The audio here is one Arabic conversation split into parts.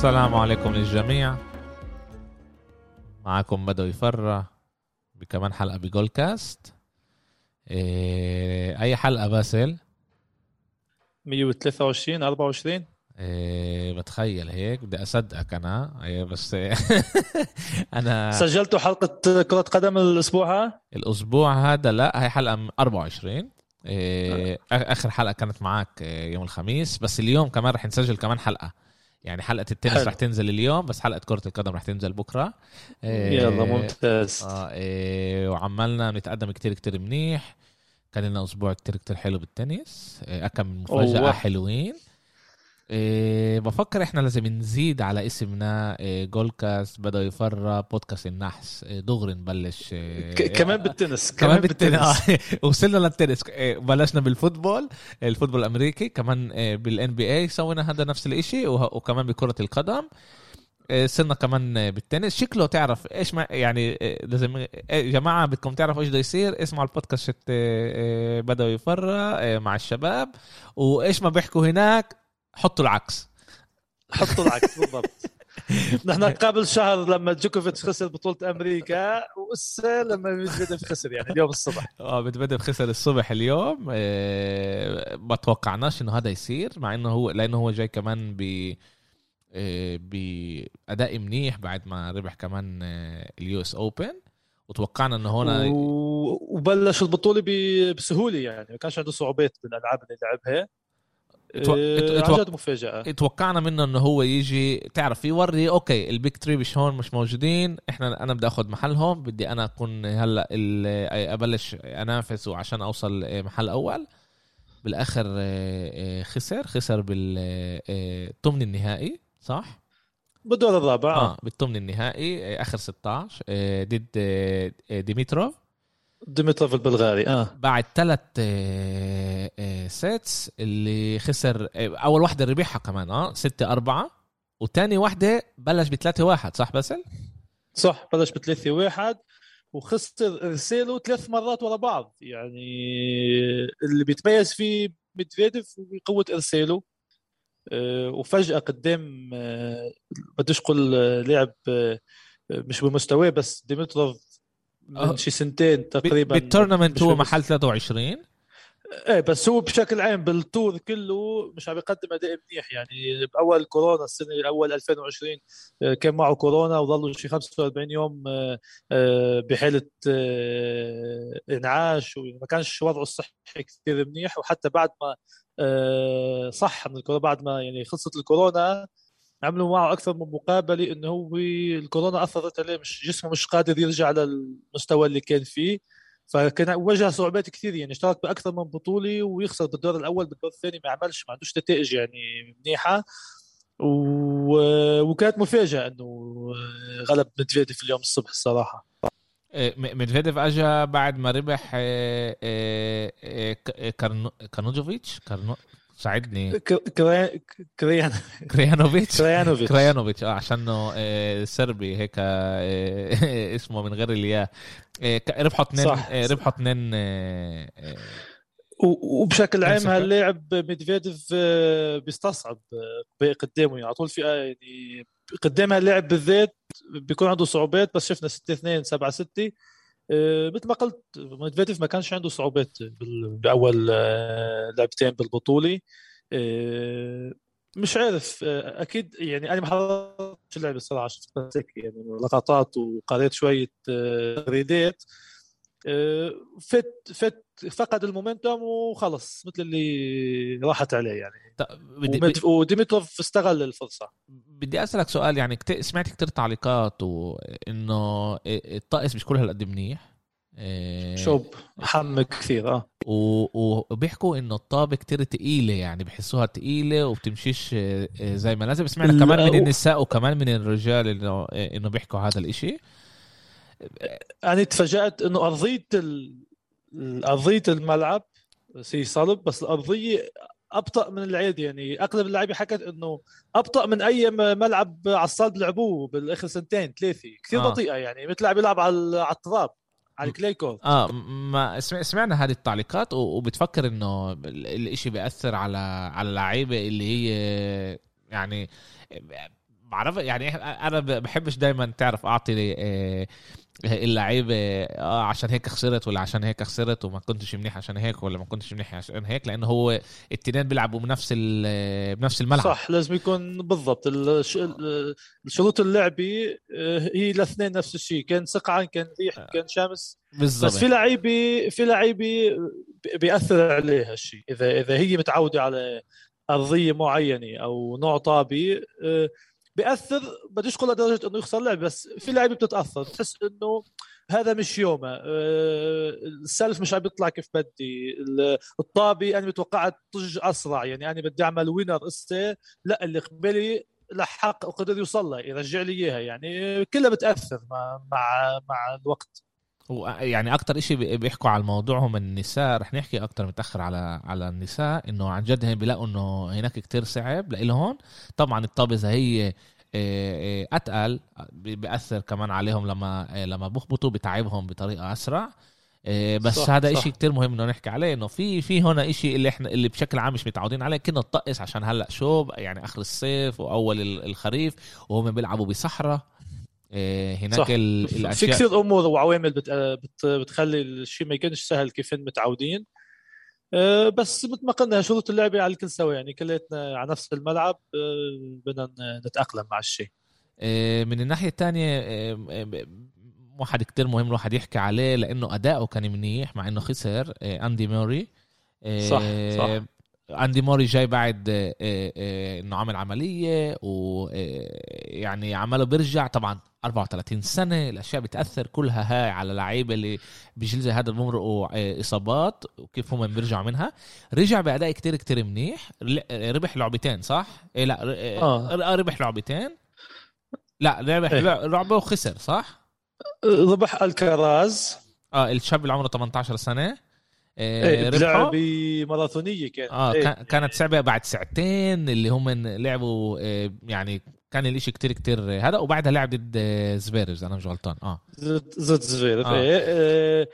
السلام عليكم للجميع. معكم بدوي فرة بكمان حلقة بجول كاست إيه، أي حلقة باسل 123 24 إيه بتخيل هيك بدي أصدقك أنا. إيه بس أنا سجلتوا حلقة كرة قدم الأسبوع ها؟ الأسبوع هذا لا هي حلقة 24 إيه آخر حلقة كانت معك إيه، يوم الخميس. بس اليوم كمان رح نسجل كمان حلقة. يعني حلقة التنس حلو. رح تنزل اليوم بس حلقة كرة القدم رح تنزل بكرة. إيه، يلا ممتاز. آه إيه وعمالنا نتقدم كتير كتير منيح. كان لنا أسبوع كتير كتير حلو بالتنس. إيه كم من مفاجأة. حلوين. إيه بفكر إحنا لازم نزيد على اسمنا إيه goal cast بدأ يفرى بودكاست النحس إيه دغري نبلش إيه كمان بالتنس كمان بالتنس. آه، وصلنا للتنس. إيه، بلشنا بال football ال football الأمريكي كمان إيه، بال NBA سوينا هذا نفس الإشي وكمان بكرة القدم. إيه، صرنا كمان إيه، بالتنس. شكله تعرف إيش ما يعني إيه، لازم إيه، جماعة بدكم تعرفوا إيش بده يصير. اسمعوا البودكاست بدأوا يفرى مع الشباب. وإيش ما بيحكوا هناك حطوا العكس. حطوا العكس بالضبط. نحن قبل شهر لما جوكوفيتش خسر بطولة أمريكا وإسا لما ميدفيديف خسر يعني اليوم الصبح. آه بتبدأ خسر الصبح اليوم. آه، ما توقعناش إنه هذا يصير مع إنه هو لأنه هو جاي كمان ب آه، بأداء منيح بعد ما ربح كمان ال US Open. وتوقعنا إنه هون و... وبلش البطولة ب... بسهولة يعني ما كانش عنده صعوبات بالألعاب اللي لعبها. إتو- إيه، إتو- عن جد مفاجأة. توقعنا منه إنه هو يجي. تعرف you're okay ال big three مش هون مش موجودين. إحنا أنا بدي آخذ محلهم. بدي أنا أكون هلأ أبلش أنافس وعشان أوصل محل أول. بالآخر آه، آه، خسر. خسر بالثمن النهائي صح؟ بالدور الرابع. آه. بالثمن النهائي آخر 16 آه، ضد ديميتروف. ديمتروف البلغاري آه بعد ثلاث sets اللي خسر آه، أول واحدة ربحها كمان آه 6 4 وتاني واحدة بلش ب 3 1 صح باسل؟ صح بلش بثلاثة واحد وخسر ارساله ثلاث مرات ورا بعض يعني اللي بيتميز فيه ميدفيديف بقوة ارساله آه، وفجأة قدام آه، بديش أقول آه، لاعب آه، مش بمستواه بس ديمتروف. من شي سنتين تقريبا بال tournament هو محل 23 إيه بس هو بشكل عام بال tour كله مش عم يقدم أداء منيح. يعني بأول كورونا السنة الأول 2020 آه، كان معه كورونا وظلوا شي 45 يوم آه، بحاله إنعاش وما كانش وضعه الصحي كثير منيح. وحتى بعد ما صح من الكورونا بعد ما يعني خلصت الكورونا عملوا معه أكثر من مقابلة إنه هو الكورونا أثرت عليه مش جسمه مش قادر يرجع للمستوى اللي كان فيه. فكان واجه صعوبات كثير يعني اشترك بأكثر من بطولة ويخسر بالدور الأول بالدور الثاني ما عملش ما عندوش نتائج يعني منيحة. و... وكانت مفاجأة إنه غلب ميدفيديف اليوم الصبح الصراحة. آه، م- ميدفيديف اجى بعد ما ربح ك- كارنو- كارنوجوفيتش؟ كارنو ساعدني. كريان كريانوفيتش. كريانوفيتش. كريانوفيتش. آه عشانه آه، سربي هيك آه، اسمه من غير الياء. آه، ربحوا اثنين ربحوا اثنين وبشكل عام. هاللاعب ميدفيديف بيستصعب قدامه. يعني على طول في يعني قدام هاللاعب بالذات بيكون عنده صعوبات بس شفنا 6 2 7 6 مثل ما قلت ميدفيديف ما كانش عنده صعوبات بأول آه، لعبتين بالبطولة. آه، مش عارف آه، أكيد يعني أنا ما حضرتش اللعبة الصراحة شفت يعني لقطات وقريت شوية آه، تغريدات. آه، فت فت فقد المومنتوم وخلص مثل اللي راحت عليه يعني. ط- بدي وميدف- وديمتروف استغل الفرصة. بدي أسألك سؤال يعني كت... سمعت كتير تعليقات وإنه الطقس مش كل هالقد منيح. إيه، شوب حم كثير آه. و- وبيحكوا إنه الطابة كتير تقيلة يعني بحسوها تقيلة وبتمشيش آه، زي ما لازم. سمعنا لا، كمان من النساء وكمان من الرجال انه إنه بيحكوا هذا الإشي. أنا تفاجأت إنه أرضية ال... أرضية الملعب هي صلب بس الأرضية أبطأ من العادي يعني أغلب اللعيبه حكت إنه أبطأ من أي ملعب على الصالب لعبوه بالآخر سنتين ثلاثة كثير آه. بطيئة يعني مثل لاعب يلعب على على التراب على الكلي كورت آه ما سمع- سمعنا هذه التعليقات وبتفكر إنه ال- الإشي بيأثر على على اللعيبة اللي هي يعني بعرف يعني أنا بحبش دائما تعرف أعطي آه، اللعيبه آه عشان هيك خسرت ولا عشان هيك خسرت وما كنتش منيح عشان هيك ولا ما كنتش منيح عشان هيك لأنه هو التنين بيلعبوا بنفس بنفس الملعب. صح لازم يكون بالضبط. الشروط اللعبي آه، هي الاثنين نفس الشيء. كان سقعان كان ريح آه. كان شمس. بالضبط. بس في لعيبه في لعيبه بيأثر عليها الشيء إذا إذا هي متعودة على أرضية معينة أو نوع طابي آه، بيأثر بديش أقول لدرجة إنه يخسر لعب بس في لعيبة بتتأثر. بتحس إنه هذا مش يومه. آه، السلف مش عم يطلع كيف بدي. الطابي أنا متوقعت طج أسرع. يعني أنا بدي أعمل وينر استه لا اللي قبلي لحق وقدر يوصل لها يرجع لي إياها. يعني كلها بتأثر مع مع مع الوقت. يعني أكتر إشي بيحكوا على الموضوع هم النساء رح نحكي أكتر متأخر على على النساء إنه عن جد هن بيلاقوا إنه هناك كتير صعب. لإلهم طبعا الطابزه هي آه، آه، أتقل بيأثر كمان عليهم لما آه، لما بخبطوا بتعبهم بطريقة أسرع. بس صح هذا صح. إشي كتير مهم إنه نحكي عليه إنه في في هنا إشي اللي إحنا اللي بشكل عام مش متعودين عليه. كنا نطقس عشان هلأ شو يعني آخر الصيف وأول الخريف وهم بيلعبوا بصحراء. هناك صح. الأشياء. في كثير أمور وعوامل بت... بت... بتخلي الشيء ما يكونش سهل كيف متعودين. آه، بس مثل ما قلنا شروط اللعبه على الكل سوا يعني كلياتنا على نفس الملعب آه، بدنا نتأقلم مع الشيء. آه، من الناحية الثانية واحد كتير مهم الواحد يحكي عليه لأنه أداؤه كان منيح مع إنه خسر أندي موري. صح صح. أندي موري جاي بعد إنه عمل عملية ويعني عمله بيرجع طبعا 34 سنة الأشياء بتأثر كلها هاي على لعيبة اللي بجيل زي هذا بمرقوا آه، إصابات وكيف هم بيرجعوا منها رجع بأداء كتير كتير منيح ربح لعبتين صح إيه لا آه. آه. ربح لعبتين لا ربح إيه؟ لعبة وخسر صح ربح الكراز آه الشاب اللي عمره 18 سنة إيه لعبة ماراثونية كانت آه إيه. كانت صعبة بعد ساعتين اللي هم لعبوا يعني كان الإشي كتير كتير هذا وبعدها لعب ضد زفيرف أنا مش غلطان آه ضد زفيرف آه. إيه.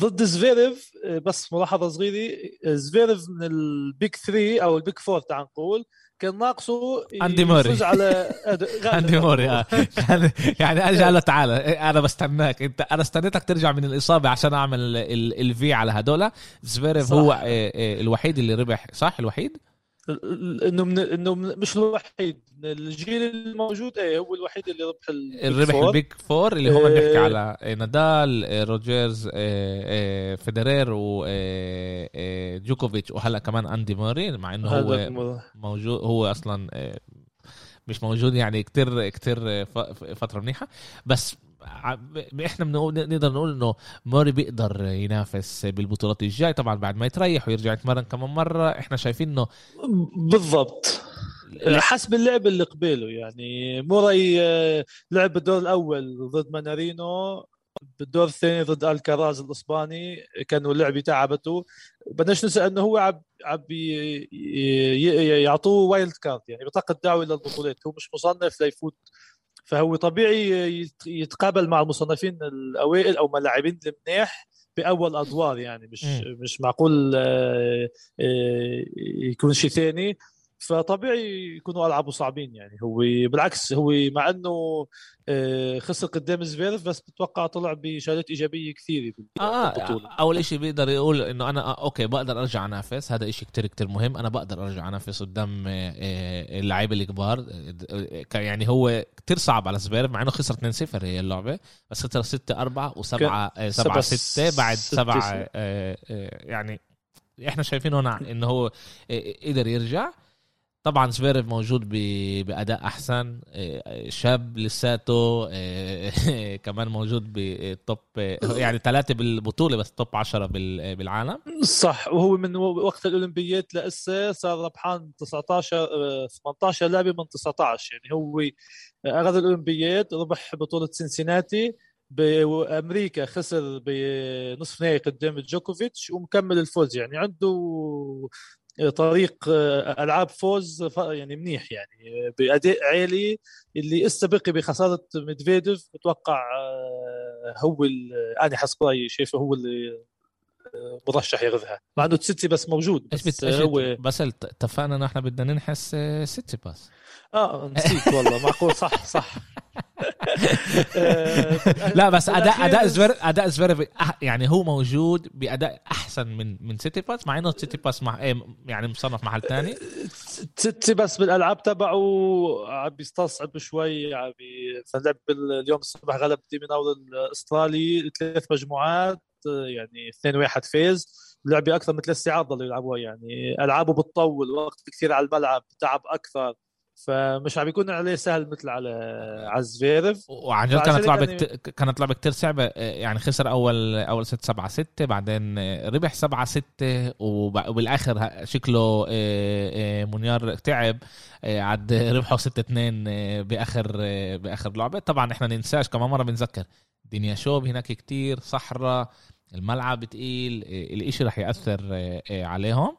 ضد زفيرف بس ملاحظة صغيرة زفيرف من ال big 3 أو ال big 4 تعال نقول كان ناقصه أندي موري. على أندي موري آه. يعني اجى قال تعال أنا بستناك. انت أنا استنيتك ترجع من الإصابة عشان أعمل ال V على هدول. زفيرف هو آه، الوحيد اللي ربح صح؟ الوحيد؟ انه من انه مش الوحيد. الجيل الموجود إيه هو الوحيد اللي ربح الربح ال Big Four اللي هم إيه بنحكي على نادال إيه روجرز إيه فيدرير وجوكوفيتش وهلا كمان أندي موري مع إنه هو موجود هو أصلا مش موجود يعني كتير كتير فترة منيحة. بس إحنا بنقول نقدر نقول إنه موري بيقدر ينافس بالبطولات الجاي. طبعا بعد ما يتريح ويرجع يتمرن كمان مرة إحنا شايفين إنه بالضبط. حسب اللعب اللي قبله يعني موراي آه، لعب بالدور الأول ضد مانارينو بالدور الثاني ضد ألكاراز الإسباني كانوا اللعبه تعبته بدناش ننسى إنه هو عب عب يعطوه wild card يعني بطاقة دعوة للبطولات. هو مش مصنف ليفوت فهو طبيعي يتقابل مع المصنفين الأوائل أو مع اللاعبين المنيح بأول أدوار يعني مش م. مش معقول آه، آه، يكون شيء ثاني فطبيعي يكونوا ألعابه صعبين يعني. هو بالعكس هو مع إنه آه، خسر قدام زفيرف بس بتوقع طلع بشهادات إيجابية كثيره آه بالبطوله أول شيء بيقدر يقول إنه أنا آه okay بقدر أرجع انافس هذا شيء كتير كتير مهم. أنا بقدر أرجع انافس قدام آه، آه، اللعيبة الكبار. يعني هو كتير صعب على زفيرف مع إنه خسر 2-0 هي اللعبة. بس خسر 6 4 و7 7 6 بعد 7 يعني إحنا شايفين هنا إنه هو قدر يرجع. طبعا زفيرف موجود بأداء أحسن. آه، شاب لساته آه، كمان موجود بال top يعني ثلاثة بالبطولة بس top 10 بالعالم. صح وهو من وقت الأولمبيات لسه صار ربحان 19 18 لعبه من 19 يعني هو اخذ الأولمبيات ربح بطولة سنسيناتي بامريكا خسر بنصف نهائي قدام جوكوفيتش ومكمل الفوز. يعني عنده طريق آه، ألعاب فوز يعني منيح يعني بأداء عالي اللي استبقي بخسارة ميدفيديف. بتوقع آه، هو أنا حسب رايي شايفه هو اللي مرشح ياخذها. مع إنه سيتي بس موجود بس بت... هو بس اتفقنا إحنا بدنا ننحس آه، سيتي باس؟ آه نسيت والله معقول صح صح. لا بس اداء أداء زفير أداء زفير يعني هو موجود بأداء أحسن من من تسيتسيباس مع إنه تسيتسيباس مع إيه، يعني مصنف محل ثاني. تسيتسيباس بالألعاب تبعه عم بيستصعب شوي عم فلعب اليوم الصبح غلب الديميناور الأسترالي ثلاث مجموعات يعني 2 1 فيز لعبه أكثر من ثلاث ساعات ضلوا يلعبوها يعني ألعابه بتطول وقت كثير على الملعب تعب أكثر. فمش عم يكون عليه سهل مثل على على زفيرف. وعن جد كانت لعبة يعني... كانت لعبة كثير صعبة. يعني خسر اول أول ست 7 6 بعدين ربح 7 6 وبالآخر شكله آه، آه، منيار تعب آه، عاد ربحوا 6 2 باخر بآخر لعبة. طبعا إحنا ننساش كمان مرة بنذكر دنيا شوب هناك كتير صحراء الملعب تقيل الإشي رح يأثر عليهم.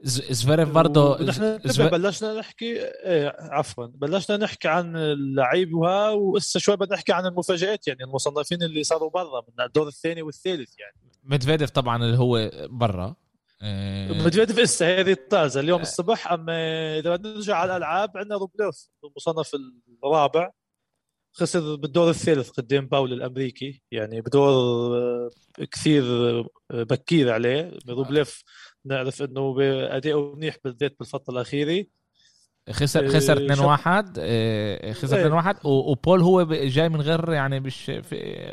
زفيرف برضه نحن. بلشنا نحكي إيه عفوا بلشنا نحكي عن اللعيب وها وهسه شوي بدنا نحكي عن المفاجآت يعني المصنفين اللي صاروا برا من الدور الثاني والثالث يعني. مدفيديف طبعا اللي هو برا. إيه... مدفيديف هسه هذه طازه اليوم الصبح أما إذا بدنا نرجع على الألعاب عندنا روبلوف المصنف الرابع. خسر بالدور الثالث قدام باول الأمريكي يعني بدور آه، كثير آه، بكير عليه. روبليف نعرف إنه اداؤه منيح بالذات بالفترة الاخيره خسر خسر 2 1 آه، خسر 2 1 وبول هو جاي من غير يعني مش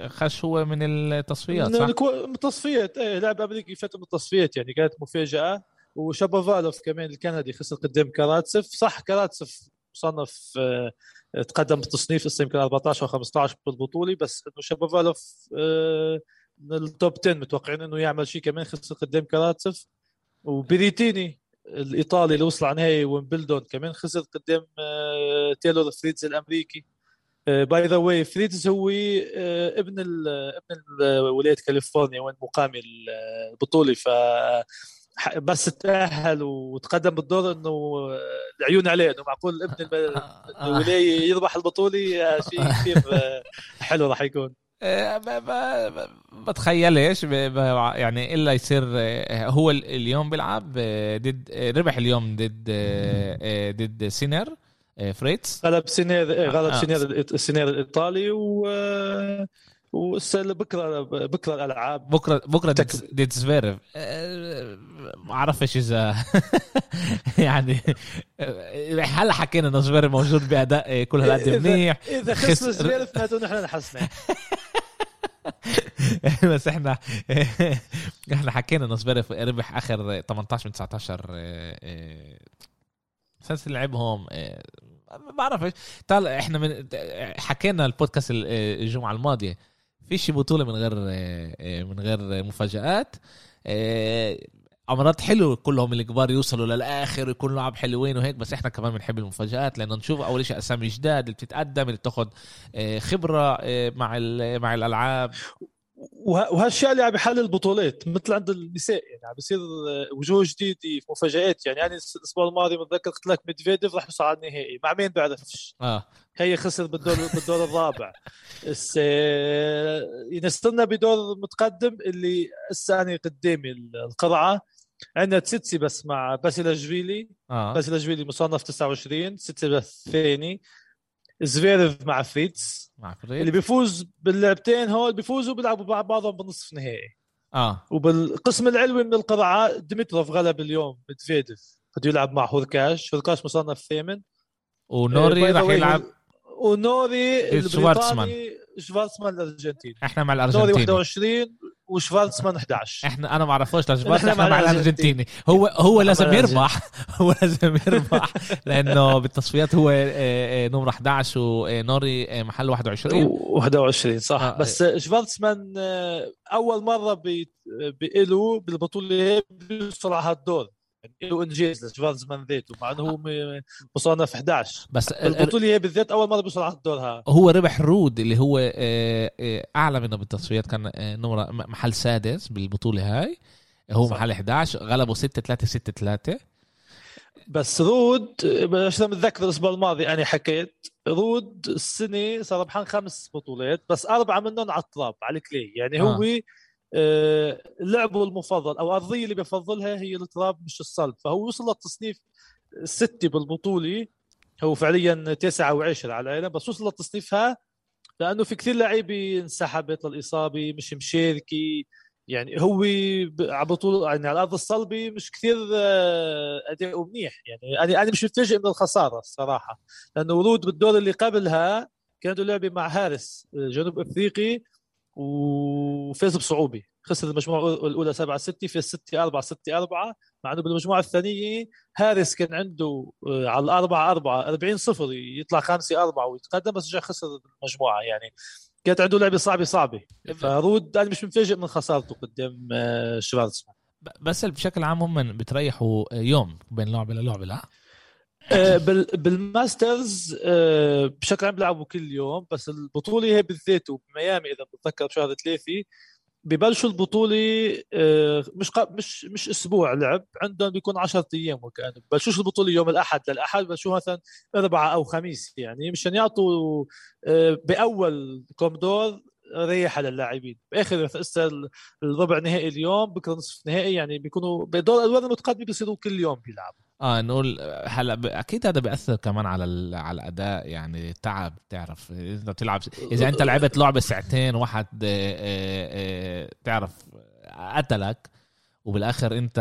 خش هو من التصفيات صح؟ من التصفيات. إيه لاعب أمريكي فات من التصفيات يعني كانت مفاجأة. وشابوفالوف كمان الكندي خسر قدام كاراتسف صح كاراتسف مصنف آه، تقدم بالتصنيف هسه يمكن 14 أو 15 بالبطولة بس إنه شابوفالوف آه، من ال top 10 متوقعين إنه يعمل شيء كمان خسر قدام كاراتسف وبيريتيني الإيطالي اللي وصل على نهائي ويمبلدون كمان خسر قدام آه، تايلور فريتز الأمريكي. by the way فريتز هو آه، ابن ابن ولايه كاليفورنيا وين مقامي البطوله ف بس تأهل وتقدم بالدور إنه العيون عليه إنه معقول ابن الولاية يربح البطوله شيء كثير حلو راح يكون. بتخيلش يعني إلا يصير هو اليوم بيلعب ضد ربح اليوم ضد ضد سينر فريتز. غلب سينير غلب آه. سينير سينير الإيطالي و بكرة بكرة الألعاب. بكرة بكرة ضد زفيرف ما أعرفش إذا يعني هلا حكينا إنه زفيرف موجود بأداء كل هالقد منيح؟ إذا خسر زفيرف معناته نحن نحسنا بس إحنا إحنا حكينا انه زفيرف ربح اخر 18 من 19 أساس لعبهم ما بعرف طال إحنا من حكينا البودكاست الجمعة الماضية. فيش بطولة من غير من غير مفاجآت. امرات حلو كلهم الكبار يوصلوا للآخر ويكونوا لعب حلوين وهيك بس إحنا كمان بنحب المفاجآت لأنه نشوف أول شيء أسامي جداد اللي بتتقدم اللي بتاخذ خبرة مع مع الألعاب. وهالشيء اللي عم يحل البطولات مثل عند النساء يعني عم بيصير وجوه جديدة في مفاجآت يعني يعني الأسبوع الماضي متذكر قلت لك ميدفيديف راح يوصل على النهائي مع مين بعرفش؟ آه. هي خسر بالدور بالدور الرابع. بس ينستلنا بدور متقدم اللي هسه أنا قدامي القرعة. عندنا تسيتسيباس مع باسيلا آه. باسيلا مصنف 29 تسيتسيباس الثاني زفيرف مع فريتز مع فريتز اللي بيفوز باللعبتين هول بيفوزوا بيلعبوا مع بعضهم بالنصف نهائي. آه. وبالقسم العلوي من القرعة ديمتروف غلب اليوم مدفيدف بده يلعب مع هوركاش. هوركاش مصنف ثامن. ونوري راح يلعب ونوري شوارتزمان. شوارتزمان الأرجنتيني. إحنا مع الأرجنتيني. نوري 21 وشفارتسمان 11 إحنا أنا ما أعرفوش لشفارتز إحنا مع الأرجنتيني. هو هو لازم يربح. هو لازم يربح. لأنه بالتصفيات هو آه، آه، نمرة 11 ونوري آه، محل 21 21 صح. آه. بس شفارتسمان أول مرة بيقلوا بالبطولة بيوصل على هالدور له انجاز لشفارزمان ذاته مع إنه هو مصنف 11 بس البطوله هي بالذات أول مرة بيوصل على الدور هو ربح رود اللي هو آه، آه، أعلى منه بالتصفيات كان آه، نمرة محل سادس بالبطولة هاي. هو صح. محل 11 غلبه 6 3 6 3 بس رود عشان متذكر الأسبوع الماضي أنا حكيت رود السنة صار ربحان خمس بطولات بس أربعة منهم على التراب على ال clay. يعني هو آه، لعبه المفضل أو الارضيه اللي بفضلها هي التراب مش الصلب. فهو وصل للتصنيف الستي بالبطولة. هو فعليا تسعة وعشرة على العالم بس وصل لتصنيفها لأنه في كثير لعيبه انسحبت للاصابه مش مشاركه يعني هو على بطولة يعني على الأرض الصلبه مش كثير آه، أداؤه منيح. يعني أنا أنا مش متفاجئ من الخسارة الصراحة لأنه ورود بالدور اللي قبلها كانت لعبة مع هارس آه، جنوب أفريقي. وفاز بصعوبة. خسر المجموعة الأولى 7 6 في 6 4 6 4 مع إنه بالمجموعة الثانية هارس كان عنده آه، على الأربعة أربعة 40 صفر يطلع 5 4 ويتقدم بس رجع خسر المجموعة. يعني كانت عنده لعبة صعبة صعبة. فرود أنا مش متفاجئ من خسارته قدام آه، شفارتسمان بس بشكل عام هم بتريحوا يوم بين لعبة للعبة لا؟ آه، بال Masters آه، بشكل عام بيلعبوا كل يوم بس البطولة هي بالذات بميامي إذا بتذكر بشهر ثلاثة ببلشوا البطولة آه، مش مش مش أسبوع لعب عندهم بيكون 10 أيام وكانه ببلشوش البطولة يوم الأحد للأحد بلشوها مثلا اربعاء أو خميس يعني مشان يعطوا بأول كومدور ريحة للاعبين بآخر هسه الربع نهائي اليوم بكرة نصف نهائي يعني بيكونوا بدور الأدوار المتقدمة بيصيروا كل يوم بيلعبوا. آه نقول هلا أكيد هذا بيأثر كمان على على الأداء يعني تعب تعرف إذا بتلعب إذا أنت لعبت لعبة ساعتين واحد آه، آه، آه، تعرف قتلك وبالآخر أنت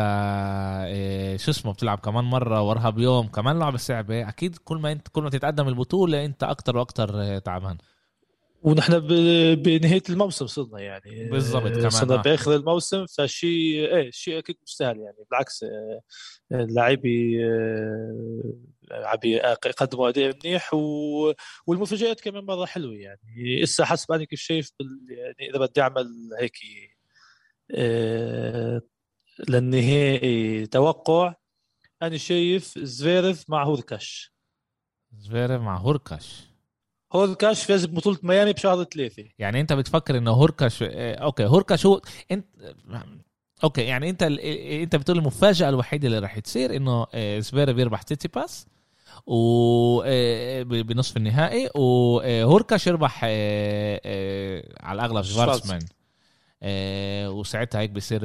شو اسمه بتلعب كمان مرة وراها بيوم كمان لعبة صعبة أكيد كل ما أنت كل ما تتقدم البطولة أنت أكتر وأكتر تعبان. ونحن بنهاية الموسم صرنا يعني. بالضبط كمان صرنا آه. بآخر الموسم فشيء إيه شيء أكيد مش سهل يعني. بالعكس آه، اللاعبي آه، عم يقدموا أداء منيح و... والمفاجآت كمان مرة حلوة يعني. هسه حسب أنا كيف شايف بال... يعني إذا بدي أعمل هيك للنهائي توقع أنا شايف زفيرف مع هوركاش. زفيرف مع هوركاش. هوركاش فاز ببطولة ميامي بشهر ثلاثة. يعني انت بتفكر انه هوركاش آه، okay هوركاش هو انت okay يعني انت انت بتقول المفاجأة الوحيدة اللي راح تصير إنه زفيرف يربح تسيتسيباس و آه، بنصف النهائي وهوركاش يربح آه، على الأغلب شفارتسمان وساعتها هيك بصير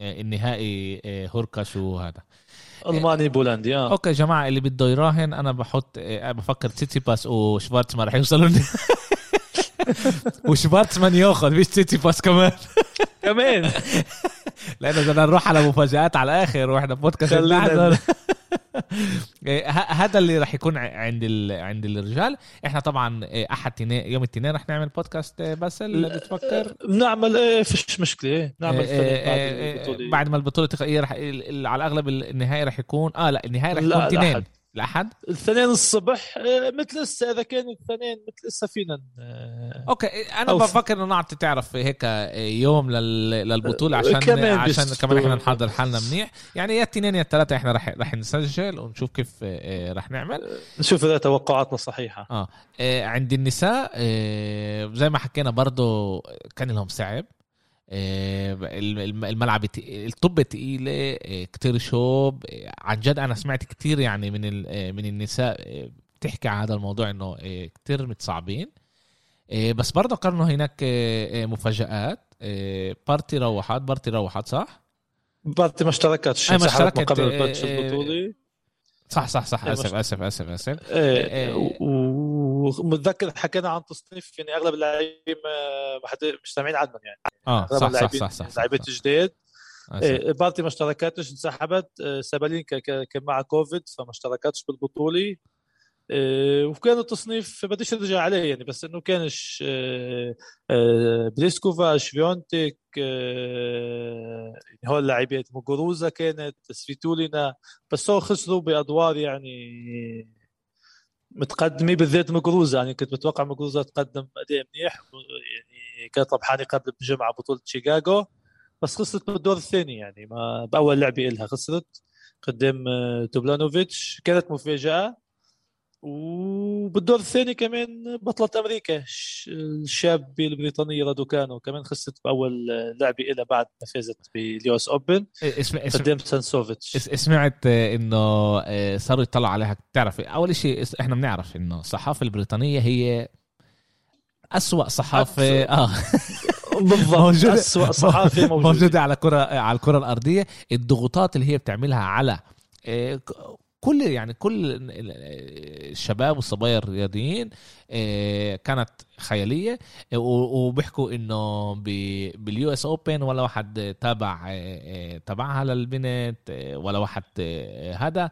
النهائي هوركاش وهذا. ألماني بولندي آه. okay جماعة اللي بده يراهن أنا بحط آه، بفكر تسيتسيباس وشفارتسمان رح يوصلوا وشفارتسمان ياخذ مش تسيتسيباس كمان. كمان. لأنه بدنا نروح على مفاجآت على الآخر وإحنا بودكاست هذا اللي راح يكون عند عند الرجال. إحنا طبعا إيه، أحد تنين يوم الاثنين راح نعمل بودكاست إيه، بس اللي بتفكر؟ بنعمل إيه فيش مشكلة نعمل بعد, بعد ما البطولة تخ... على الأغلب النهائي راح يكون آه لا النهائي راح يكون اثنين الاحد الاثنين الصبح آه، مثل لسه إذا كان الاثنين مثل لسه فينا آه، أوكي أنا بفكر إنه نعطي تعرف هيك يوم للبطولة عشان كمان عشان كمان إحنا نحضر حالنا منيح. يعني يا اثنين يا الثلاثه إحنا رح رح نسجل ونشوف كيف آه، رح نعمل. نشوف إذا توقعاتنا صحيحة. آه عند النساء زي ما حكينا برضه كان لهم صعب. آه، الملعب الطب تقيلة آه، كتير شوب. آه، عن جد أنا سمعت كتير يعني من من النساء بتحكي عن هذا الموضوع إنه كتير متصعبين. بس برضه كانوا هناك مفاجآت. بارتي روحت بارتي روحت صح؟ بارتي ما اشتركتش ما اشتركت قبل الماتش البطولي. صح صح صح آسف آسف آسف آسف. إيه ومتذكر حكينا عن تصنيف يعني أغلب اللاعبين سامعين عنهم يعني. آه صح صح صح صح لاعبين جداد إيه بارتي ما اشتركتش انسحبت. سابالينكا كانت مع كوفيد فما اشتركتش بالبطولة. إيه وكان التصنيف بديش ارجع عليه يعني بس إنه كانش إيه بليسكوفا شفيونتك يعني هول اللاعبين موغوروزا كانت سفيتولينا بس هو خسروا بأدوار يعني متقدمة بالذات موغوروزا يعني كنت متوقع موغوروزا تقدم أداء منيح يعني كانت ربحانه قبل بجمعه بطولة شيكاغو بس خسرت بالدور الثاني يعني ما بأول لعبة إلها خسرت قدام توملانوفيتش. كانت مفاجأة وبالدور الثاني كمان بطلة أمريكا الشاب البريطانية رادوكانو كمان خسرت بأول لعبة إلها بعد ما فازت بال US Open. اسمع قدام ساسنوفيتش سمعت إنه آه، صاروا يطلعوا عليها. بتعرف أول شيء إحنا بنعرف إنه الصحافة البريطانية هي أسوأ صحافة آه. بالضبط موجودة- اسوء صحافي موجود موجودة. على كره على الكرة الأرضية. الضغوطات اللي هي بتعملها على آه، كل يعني كل ال- ال- الشباب والصبايا الرياضيين آه، كانت خيالية وبيحكوا إنه بال US Open ولا واحد تابع آه، آه، تبعها للبنت ولا واحد هذا.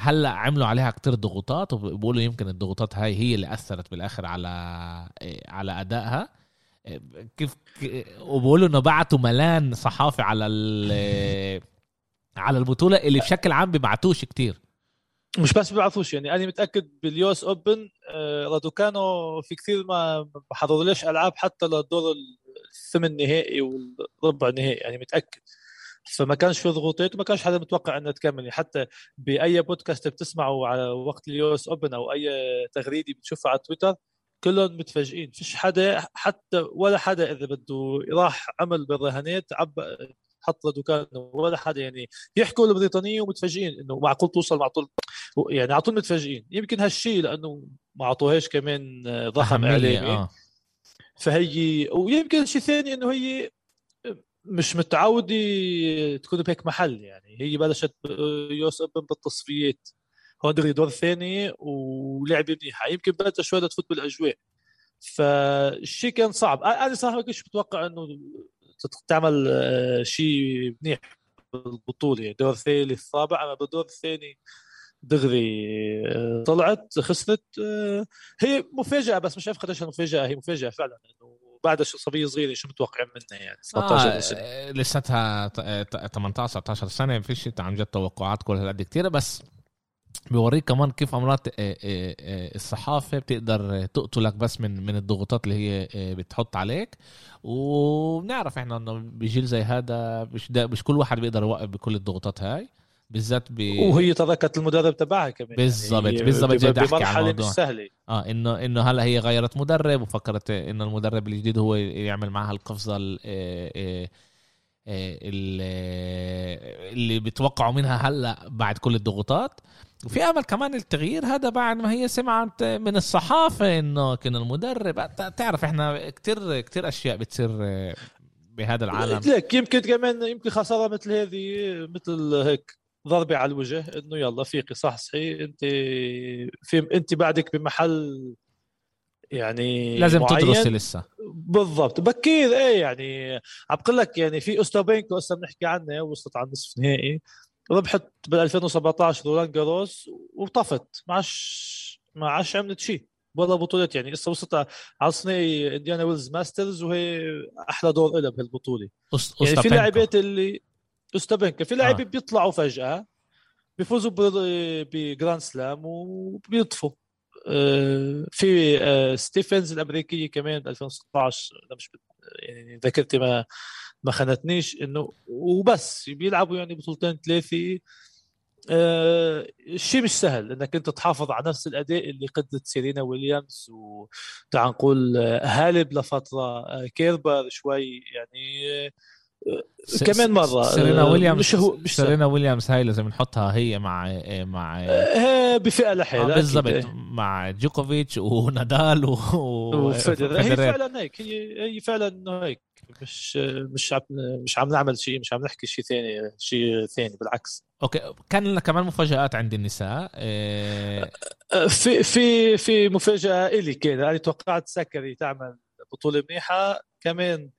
هلأ عملوا عليها كتير ضغوطات وبيقولوا يمكن الضغوطات هاي هي اللي أثرت بالآخر على على أدائها. كيف وبيقولوا إنه بعتوا ملان صحافي على على البطولة اللي بشكل عام بيبعتوش كتير. مش بس بيعرفوش يعني أنا متأكد باليوس أوبن آه، رادوكانو في كثير ما ما حضروليش ألعاب حتى للدور الثمن نهائي والربع نهائي يعني متأكد. فما كانش في ضغوطات وما كانش حدا متوقع انها تكمل. يعني حتى بأي بودكاست بتسمعه على وقت اليوس أوبن أو أي تغريدة بتشوفها على تويتر كلهم متفاجئين. فيش حدا حتى ولا حدا إذا بده راح عمل بالرهانات عب حط رادوكانو ولا حدا يعني يحكوا البريطانيه ومتفاجئين إنه معقول توصل معقول يعني على طول متفاجئين. يمكن هالشيء لأنه ما اعطوهاش كمان ضخم أهمية، اعلامي آه. فهي ويمكن شيء ثاني إنه هي مش متعودة تكون بهيك محل يعني هي بلشت يوس اوبن بالتصفيات. هون دغري دور ثاني ولعبة منيحة. يمكن بدها شوي لتفوت بالأجواء. فالشيء كان صعب. أنا صراحة ما كنتش متوقع إنه تعمل آه، شيء منيح بالبطولة. يعني دور ثالث رابع أما بالدور الثاني دغري آه، طلعت خسرت آه، هي مفاجأة بس مش عارف قديش المفاجاه هي مفاجأة فعلا إنه بعد صبية صغيرة شو متوقعين منها يعني؟ 17 سنة. آه لساتها ت- ت- 18 19 سنة فيش عن جد توقعات كل هالقد كتير بس بيوريك كمان كيف أمرات آه، آه، آه، الصحافة بتقدر تقتلك بس من من الضغوطات اللي هي بتحط عليك. وبنعرف إحنا إنه بجيل زي هذا مش مش كل واحد بيقدر يوقف بكل الضغوطات هاي. بالذات ب وهي تركت المدرب تبعها كمان بالضبط، يعني بالضبط، جاي بدي أحكي عن مش الموضوع. سهلة. آه إنه إنه هلا هي غيرت مدرب وفكرت إنه المدرب الجديد هو يعمل معها القفزة ال- ال- اللي بتوقعوا منها هلا بعد كل الضغوطات. وفي أمل كمان التغيير هذا بعد ما هي سمعت من الصحافة إنه كان المدرب تعرف إحنا كتير كتير أشياء بتصير بهذا العالم. لك يمكن كمان يمكن خسارة مثل هذه مثل هيك ضربة على الوجه إنه يلا فيقي صحصحي أنت في أنت بعدك بمحل يعني لازم معين. تدرسي لسه. بالضبط. بكير إيه يعني عم بقول لك يعني في اوستابينكو هسه بنحكي عنها وصلت على النصف نهائي. ربحت بال 2017 رولان جاروس وطفت. ما عادش ما عادش عملت شيء. ولا بطولات يعني. لسه وصلت على نصف نهائي إنديان ويلز Masters وهي أحلى دور لها بهالبطولة. يعني في. لاعبات اللي اوستابينكا في لاعبين آه. بيطلعوا فجأة بيفوزوا ب Grand Slam وبيطفوا. آه، في آه، ستيفنز الأمريكية كمان ب 2016 أنا مش يعني ذاكرتي ما ما خانتنيش إنه وبس بيلعبوا يعني بطولتين ثلاثة آه، الشيء مش سهل إنك أنت تحافظ على نفس الأداء اللي قدت سيرينا ويليامز وتعال نقول هاليب لفترة آه، كيربر شوي يعني آه، س- كمان سيرينا آه، ويليامز مش هو- مش سيرينا ويليامز هاي لازم نحطها هي مع مع بفئة لحالها بالضبط أكيد. مع جوكوفيتش ونادال و... وفيدرر. هي. فعلا هيك هي هي فعلا هيك مش مش عم مش عم نعمل شيء مش عم نحكي شيء ثاني شيء ثاني بالعكس. okay. كان لنا كمان مفاجآت عند النساء. إيه... آه، في في في مفاجأة إلي كان. أنا توقعت سكاري تعمل بطولة منيحة. كمان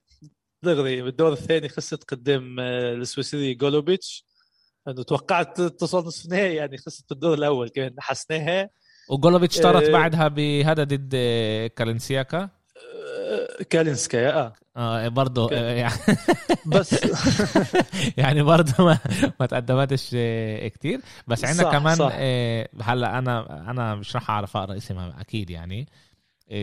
دغري بالدور الثاني خسرت قدام آه، السويسري جولوبيتش انه توقعت توصل نصف نهائي يعني خسرت بالدور الأول كمان حسناها. وجولوفيتش طارت إيه. بعدها بهذا ضد آه، كالنسياكا آه، كالينسكايا آه برضه. آه يعني بس. يعني برضه ما, ما تقدمتش آه، كتير. بس عندنا صح، كمان صح. آه، هلا أنا أنا مش راح أعرف أقرأ اسمها أكيد يعني.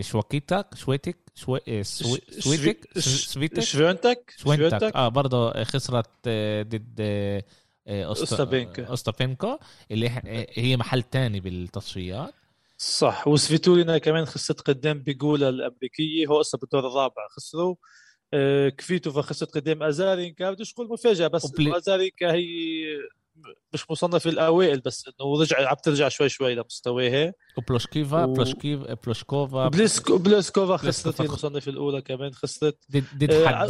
شوكيتك شويتك شوي آه، سوي- ش- سويتك ش- سويتك؟ شفيونتك شوينتك. آه برضه خسرت ضد أوستابينكو. أوستابينكو اللي هي محل تاني بالتصفيات. صح وسفيتولينا كمان خسرت قدام بيجولا الأمريكية هو هسه بالدور الرابع خسروا. كفيتوفا خسرت قدام أزارينكا بديش أقول مفاجأة بس وبلي- أزارينكا هي مش مصنف الأوائل بس إنه رجع عم ترجع شوي شوي لمستواها. وبلوشكيفا و- بلوشكيفا بلوشكوفا بليسكو بليسكوفا خسرت هي المصنف الأولى كمان خسرت دي, دي آه، حدد.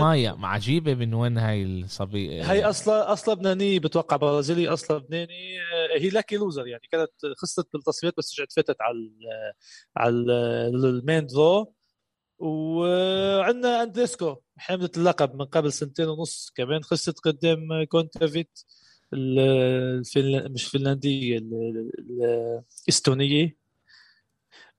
مايا عجيبة من وين هاي الصبيه هي أصلا أصلا لبنانية بتوقع برازيلي أصلا لبناني آه، هي lucky loser يعني كانت خسرت بالتصفيات بس رجعت فتت على على ال- ال main draw وعندنا اندريسكو حاملة اللقب من قبل سنتين ونص كمان. خسرت قدام كونتافيت ال- الفنل... مش فنلندية ال- ال- الاستونية.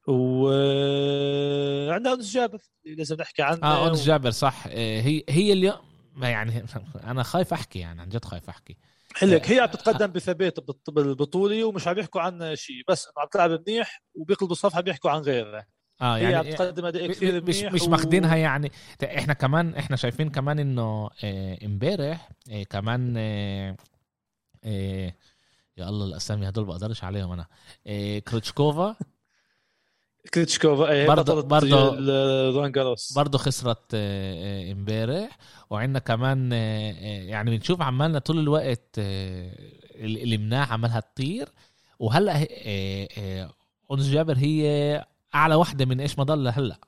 وعندنا أنس جابر اللي لازم نحكي عنه. آه اونس جابر صح. آه، هي هي اليوم ما يعني أنا خايف أحكي يعني عن جد خايف أحكي. هلك هي عم تتقدم بثبات بالبطولة ومش عم يحكوا عنها شيء بس عم تلعب منيح وبيقلبوا صفحة بيحكوا عن غيرها. آه يعني تقدم أداء كثير مش مش و- ماخدينها يعني إحنا كمان إحنا شايفين كمان إنه آه، إمبارح آه، كمان آه، آه، يا الله الأسامي هدول بقدرش عليهم أنا. آه، كروتشكوفا كريتشكوفا إيه برضه- برضه- رولان جاروس. برضه خسرت آه، آه، إمبارح. وعندنا كمان يعني بنشوف عمالنا طول الوقت ال- الامناع عمالها تطير. وهلأ انس جابر هي أعلى واحدة من إيش ما ضل هلأ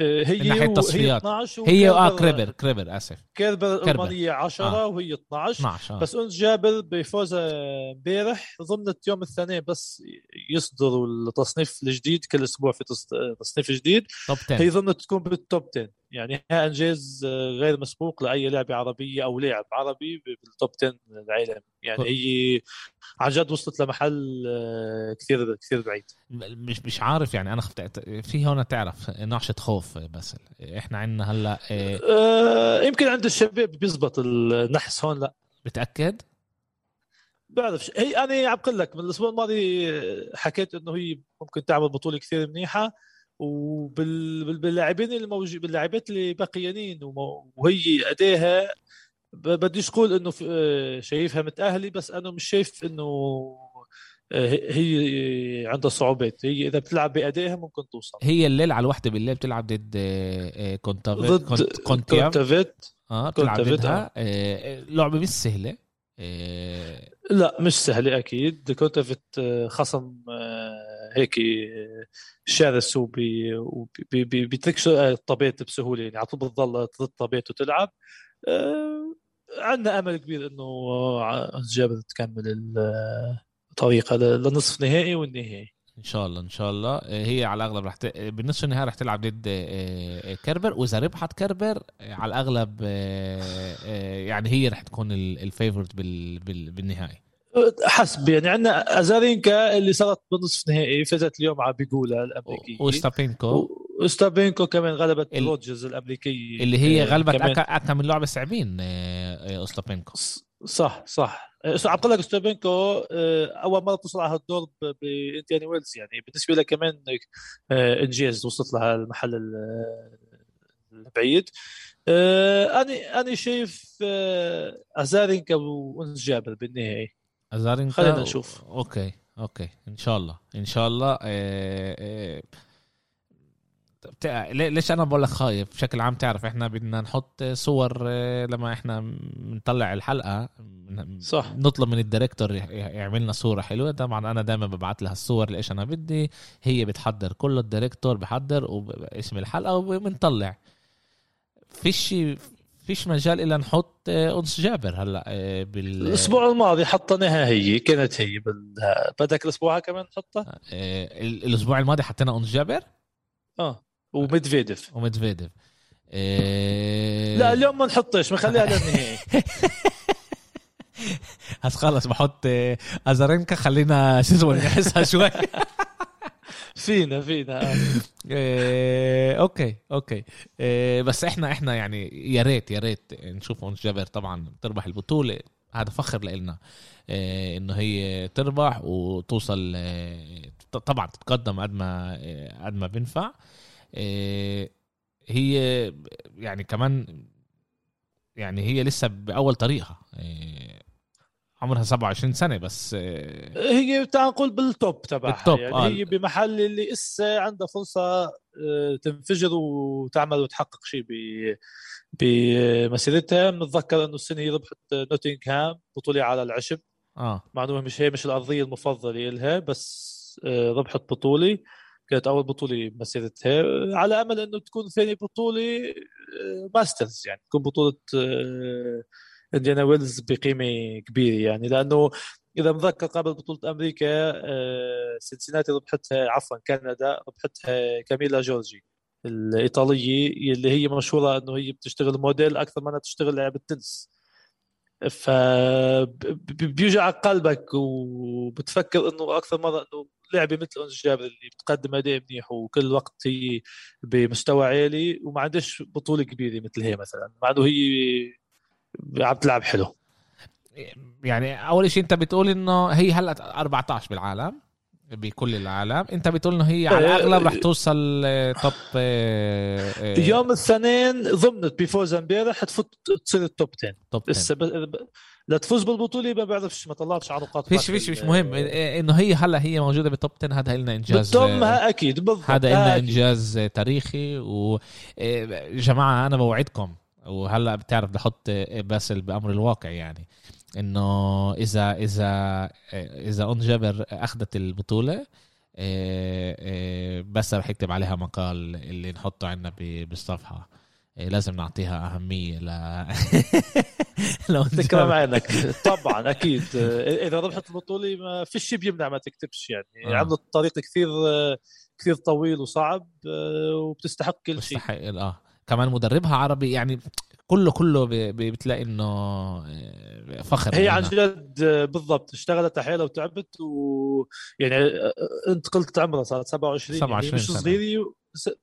آه، هي من ناحية هي التصفيات. 12 هي آه كريبر كريبر آسف كيربر. الالمانيه 10 آه. وهي 12 12 آه. بس انس جابر بفوزها امبارح ضمنت يوم الاثنين بس يصدروا التصنيف الجديد كل أسبوع في تص- تصنيف جديد top 10 هي ضمنت تكون بال top 10 يعني ها أنجاز آه، غير مسبوق لأي لاعبه عربيه أو لاعب عربي بال top 10 العالم. يعني كو- هي عن جد وصلت لمحل آه، كثير كثير بعيد. مش مش عارف يعني أنا خفت في هون تعرف رعشة خوف بس إحنا عندنا هلأ آه، آه، يمكن عند الشباب بيزبط النحس هون لأ. بتأكد؟ بعرف هي أنا عم بقول لك من الأسبوع الماضي حكيت إنه هي ممكن تعمل بطولة كثير منيحة. وباللاعبين الموجود باللاعبات اللي ومو- وهي أداها. بديش أقول إنه آه، شايفها متأهلة بس أنا مش شايف إنه آه، هي عندها صعوبات. هي إذا بتلعب بادائها ممكن توصل. هي الليل على الوحدة بالليل بتلعب ضد آه، كونتافيت ضد كونتافيت. آه بتلعب ضدها. لعبة مش سهلة. لا مش سهلة أكيد. كونتافيت خصم هيك آه، شرس وبي- وبي- بي- بي- بيتركش الطابات بسهولة. يعني على طول بتضل ضد طابات وتلعب. آه، عندنا أمل كبير آه، جابر تكمل الطريقة ل- لنصف نهائي والنهائي. إن شاء الله إن شاء الله. آه، هي على الأغلب رح ت... بالنصف النهائي رح تلعب ضد آه، آه، كربر. وإذا ربحت كربر آه، على الأغلب آه، آه، يعني هي رح تكون ال favorite بال... بال... بالنهائي. حسب يعني عندنا أزارينكا اللي صارت بالنصف نهائي فازت اليوم على بيجولا الأمريكية. وستابينكو وستابينكو كمان غلبت ال- روجرز الأمريكية اللي هي آه، غلبت أكا من لعبه صعبين آه، آه، اوستابينكو ص- صح صح. آه، عم بقول لك ستوبينكو آه، أول مرة توصل على هالدور بإنديان ويلز يعني بالنسبة لها كمان آه، انجاز وصلت لها المحل ال- البعيد. آه، أنا أنا شايف آه، أزارينكا وإنس جابر بالنهائي. ازارينكا خلينا نشوف. okay okay. إن شاء الله. إن شاء الله آه، بتاع- ليه- ليش أنا بقول لك خايف؟ بشكل عام تعرف إحنا بدنا نحط صور آه، لما إحنا بنطلع الحلقة صح. نطلب من ال director يح- يعمل لنا صورة حلوة. طبعا أنا دائما ببعت لها الصور اللي إيش أنا بدي. هي بتحضر كله الدايركتور بحضر واسم الحلقة وبنطلع. فيش فيش مجال الا نحط آه، أنس جابر هلأ آه، بال الأسبوع الماضي حطيناها هي كانت هي بال... بدك الأسبوع كمان نحطها آه، ال- الأسبوع الماضي حطينا أنس جابر. آه وميدفيديف. ومدفيديف آه، لا اليوم ما نحطش بنخليها للنهائي. هس خلص بحط أزارينكا خلينا شو اسمه نحسها شوي. فينا فينا آه. آه، okay okay. آه، بس إحنا إحنا يعني يا ريت يا ريت نشوف أنس جابر طبعا تربح البطولة. هذا فخر لنا إنه هي تربح وتوصل طبعا تتقدم قد ما قد ما بينفع. هي يعني كمان يعني هي لسه بأول طريقها. عمرها 27 سنة بس آه، هي تعال نقول بالتوب تبعها. بالتوب، يعني آه. هي بمحل اللي إسا عندها فرصة آه، تنفجر وتعمل وتحقق شيء ب بمسيرتها. بنتذكر إنه السنة هي ربحت نوتنغهام بطولة على العشب. آه. معلومه مش هي مش الأرضية المفضلة لها بس آه، ربحت بطولة. كانت أول بطولة بمسيرتها. على أمل إنه تكون ثاني بطولة masters يعني تكون بطولة إنديانا ويلز بقيمة كبيرة يعني لأنه إذا مذكر قبل بطولة أمريكا آه، سنسيناتي ربحتها عفوا كندا ربحتها كاميلا جورجي الإيطالية اللي هي مشهورة إنه هي بتشتغل موديل أكثر ما إنها تشتغل لعبة تنس. ف بيوجع قلبك وبتفكر إنه أكثر مرة إنه لعبة مثل أنس جابر اللي بتقدم أداء منيح وكل وقت هي بمستوى عالي وما عندهاش بطولة كبيرة مثل هي مثلا مع إنه هي عم تلعب حلو. يعني أول شيء أنت بتقول إنه هي هلأ 14 بالعالم بكل العالم. أنت بتقول إنه هي على آه، الأغلب رح توصل توب آه، آه، يوم الاثنين ضمنت بفوز امبارح حتفوت تصير التوب 10 توب 10 لسه ب... ب... لتفوز بالبطولة ما بعرفش ما طلعتش على نقاط فيش فيش مش مهم. إنه هي هلأ هي موجودة بال top 10 هذا لنا إنجاز بتضمها أكيد بالضبط. هذا لنا. إنجاز تاريخي. وجماعه أنا بوعدكم. وهلا بتعرف بحط باسل بأمر الواقع يعني إنه إذا إذا إذا أنس جابر أخذت البطولة إيه، إيه، بس رح يكتب عليها مقال اللي نحطه عندنا بالصفحه إيه، لازم نعطيها أهمية ل لو تكرم. عينك طبعا أكيد. إذا ربحت البطولة ما فيش شيء بيمنع ما تكتبش يعني. آه. عملت طريق كثير كثير طويل وصعب آه، وبتستحق كل شيء. بتستحق آه. كمان مدربها عربي يعني كله كله بتلاقي إنه آه، فخر هي عن. جد آه، بالضبط اشتغلت على حيلها وتعبت و يعني آه، انت قلت عمرها صارت 27 يعني 27 مش سنة. صغيرة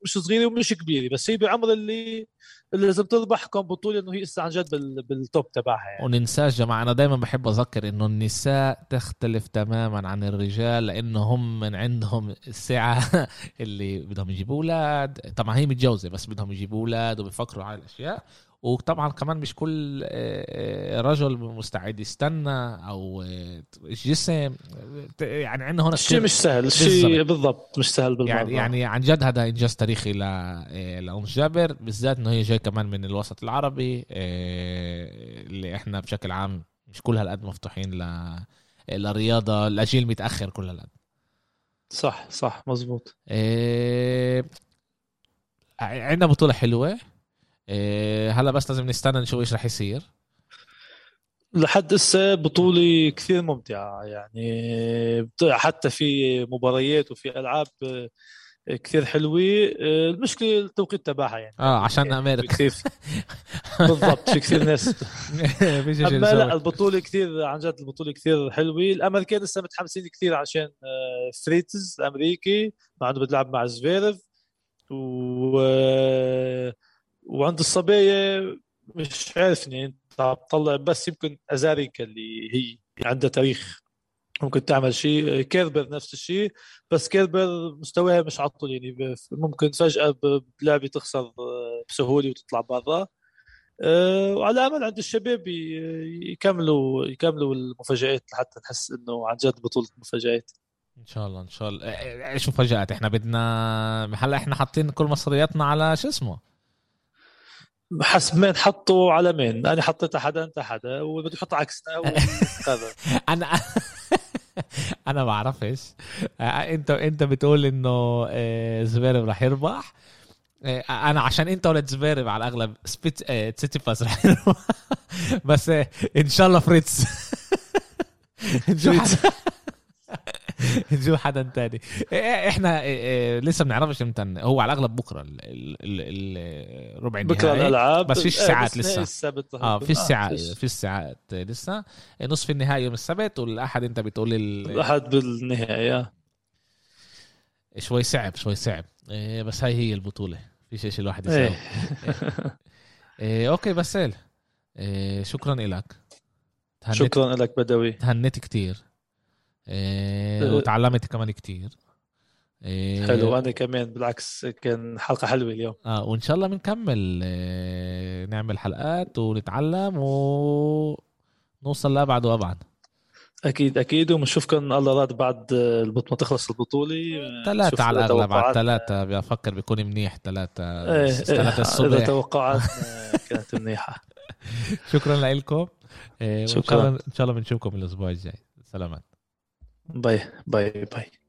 مش صغيرة ومش كبيرة بس هي بعمر اللي اللي لازم تربح كم بطوله إنه هي لسه عن جد بال... بالتوب تبعها يعني. وننساش جماعة أنا دايما بحب أذكر إنه النساء تختلف تماما عن الرجال لأنه هم من عندهم السعة اللي بدهم يجيبوا أولاد. طبعا هي متجوزة بس بدهم يجيبوا أولاد وبيفكروا على الأشياء. وطبعا كمان مش كل آه، آه، رجل مستعد يستنى أو آه، جسم ت- يعني عندنا هون الشيء مش سهل الشيء بالضبط. مش سهل بالمرة. يعني يعني عن جد هذا إنجاز تاريخي ل آه، لأم جابر بالذات إنه هي جاي كمان من الوسط العربي آه، اللي إحنا بشكل عام مش كل هالقد مفتوحين ل للرياضة الاجيل متأخر كل هالقد. صح صح مزبوط. آه، عندنا بطولة حلوة. آه، هلا بس لازم نستنى نشوف إيش رح يصير. لحد هسه بطولة كثير ممتعة يعني حتى في مباريات وفي ألعاب آه، كثير حلوة. آه، المشكلة التوقيت تبعها يعني. آه عشان يعني أمريكا كثير. بالضبط في كثير ناس. أما لا. البطولة كثير عن جد البطولة كثير حلوة. الأمريكان لسه متحمسين كثير عشان آه، فريتز الأمريكي مع إنه بتلعب مع زفيرف و آه، وعند الصبايا مش عارفني انت عم تطلع بس يمكن أزاريكا اللي هي عندها تاريخ ممكن تعمل شيء. كيربر نفس الشيء بس كيربر مستواها مش عطل يعني ب- ممكن فجأة ب- بلعبة تخسر آه، بسهولة وتطلع برا. آه، وعلى امل عند الشباب يكملوا يكملوا المفاجآت لحتى نحس إنه عن جد بطولة مفاجآت إن شاء الله إن شاء الله. إيش مفاجات إحنا بدنا هلا إحنا حاطين كل مصرياتنا على شو اسمه؟ حسب مين حطوا على مين؟ أنا حطيت حدا أنت حدا وبده يحط عكسنا أنا أنا ما بعرفش آه، أنت أنت بتقول إنه آه، زفيرف رح يربح. آه، أنا عشان أنت ولد زفيرف على الأغلب سبيت تسيتيباس رح يربح. بس إن شاء الله فريتز. نشوف حدا تاني. آه، إحنا آه، آه، لسه بنعرفش إمتى. هو على الأغلب بكرة ال- ال- ال- ال- ربع بكرة النهائي. الألعاب. بس فيش آه، ساعات لسه. السبت آه في الساعات فيش. في الساعات لسه. نصف النهائي يوم السبت والأحد أنت بتقول ال... الأحد بالنهائي آه. شوي صعب شوي صعب. إيه بس هاي هي البطولة. في شيء الواحد يسوي إيه. أوكي بسال إيه شكرا لك شكرا لك بدوي. تهنيت كتير. إيه. وتعلمت كمان كتير. إيه حلو أنا كمان بالعكس كان حلقة حلوة اليوم. آه وإن شاء الله بنكمل إيه نعمل حلقات ونتعلم ونوصل لابعد وابعد أكيد أكيد وبنشوفكم الله راد بعد البط ما تخلص البطولة. ثلاثة على الأغلب على الثلاثة بفكر بيكون منيح ثلاثة إيه ثلاثة إيه الصبح. إذا توقعات كانت منيحة. شكرا لكم. شكرا. إن شاء الله بنشوفكم الأسبوع الجاي. سلامات. باي باي باي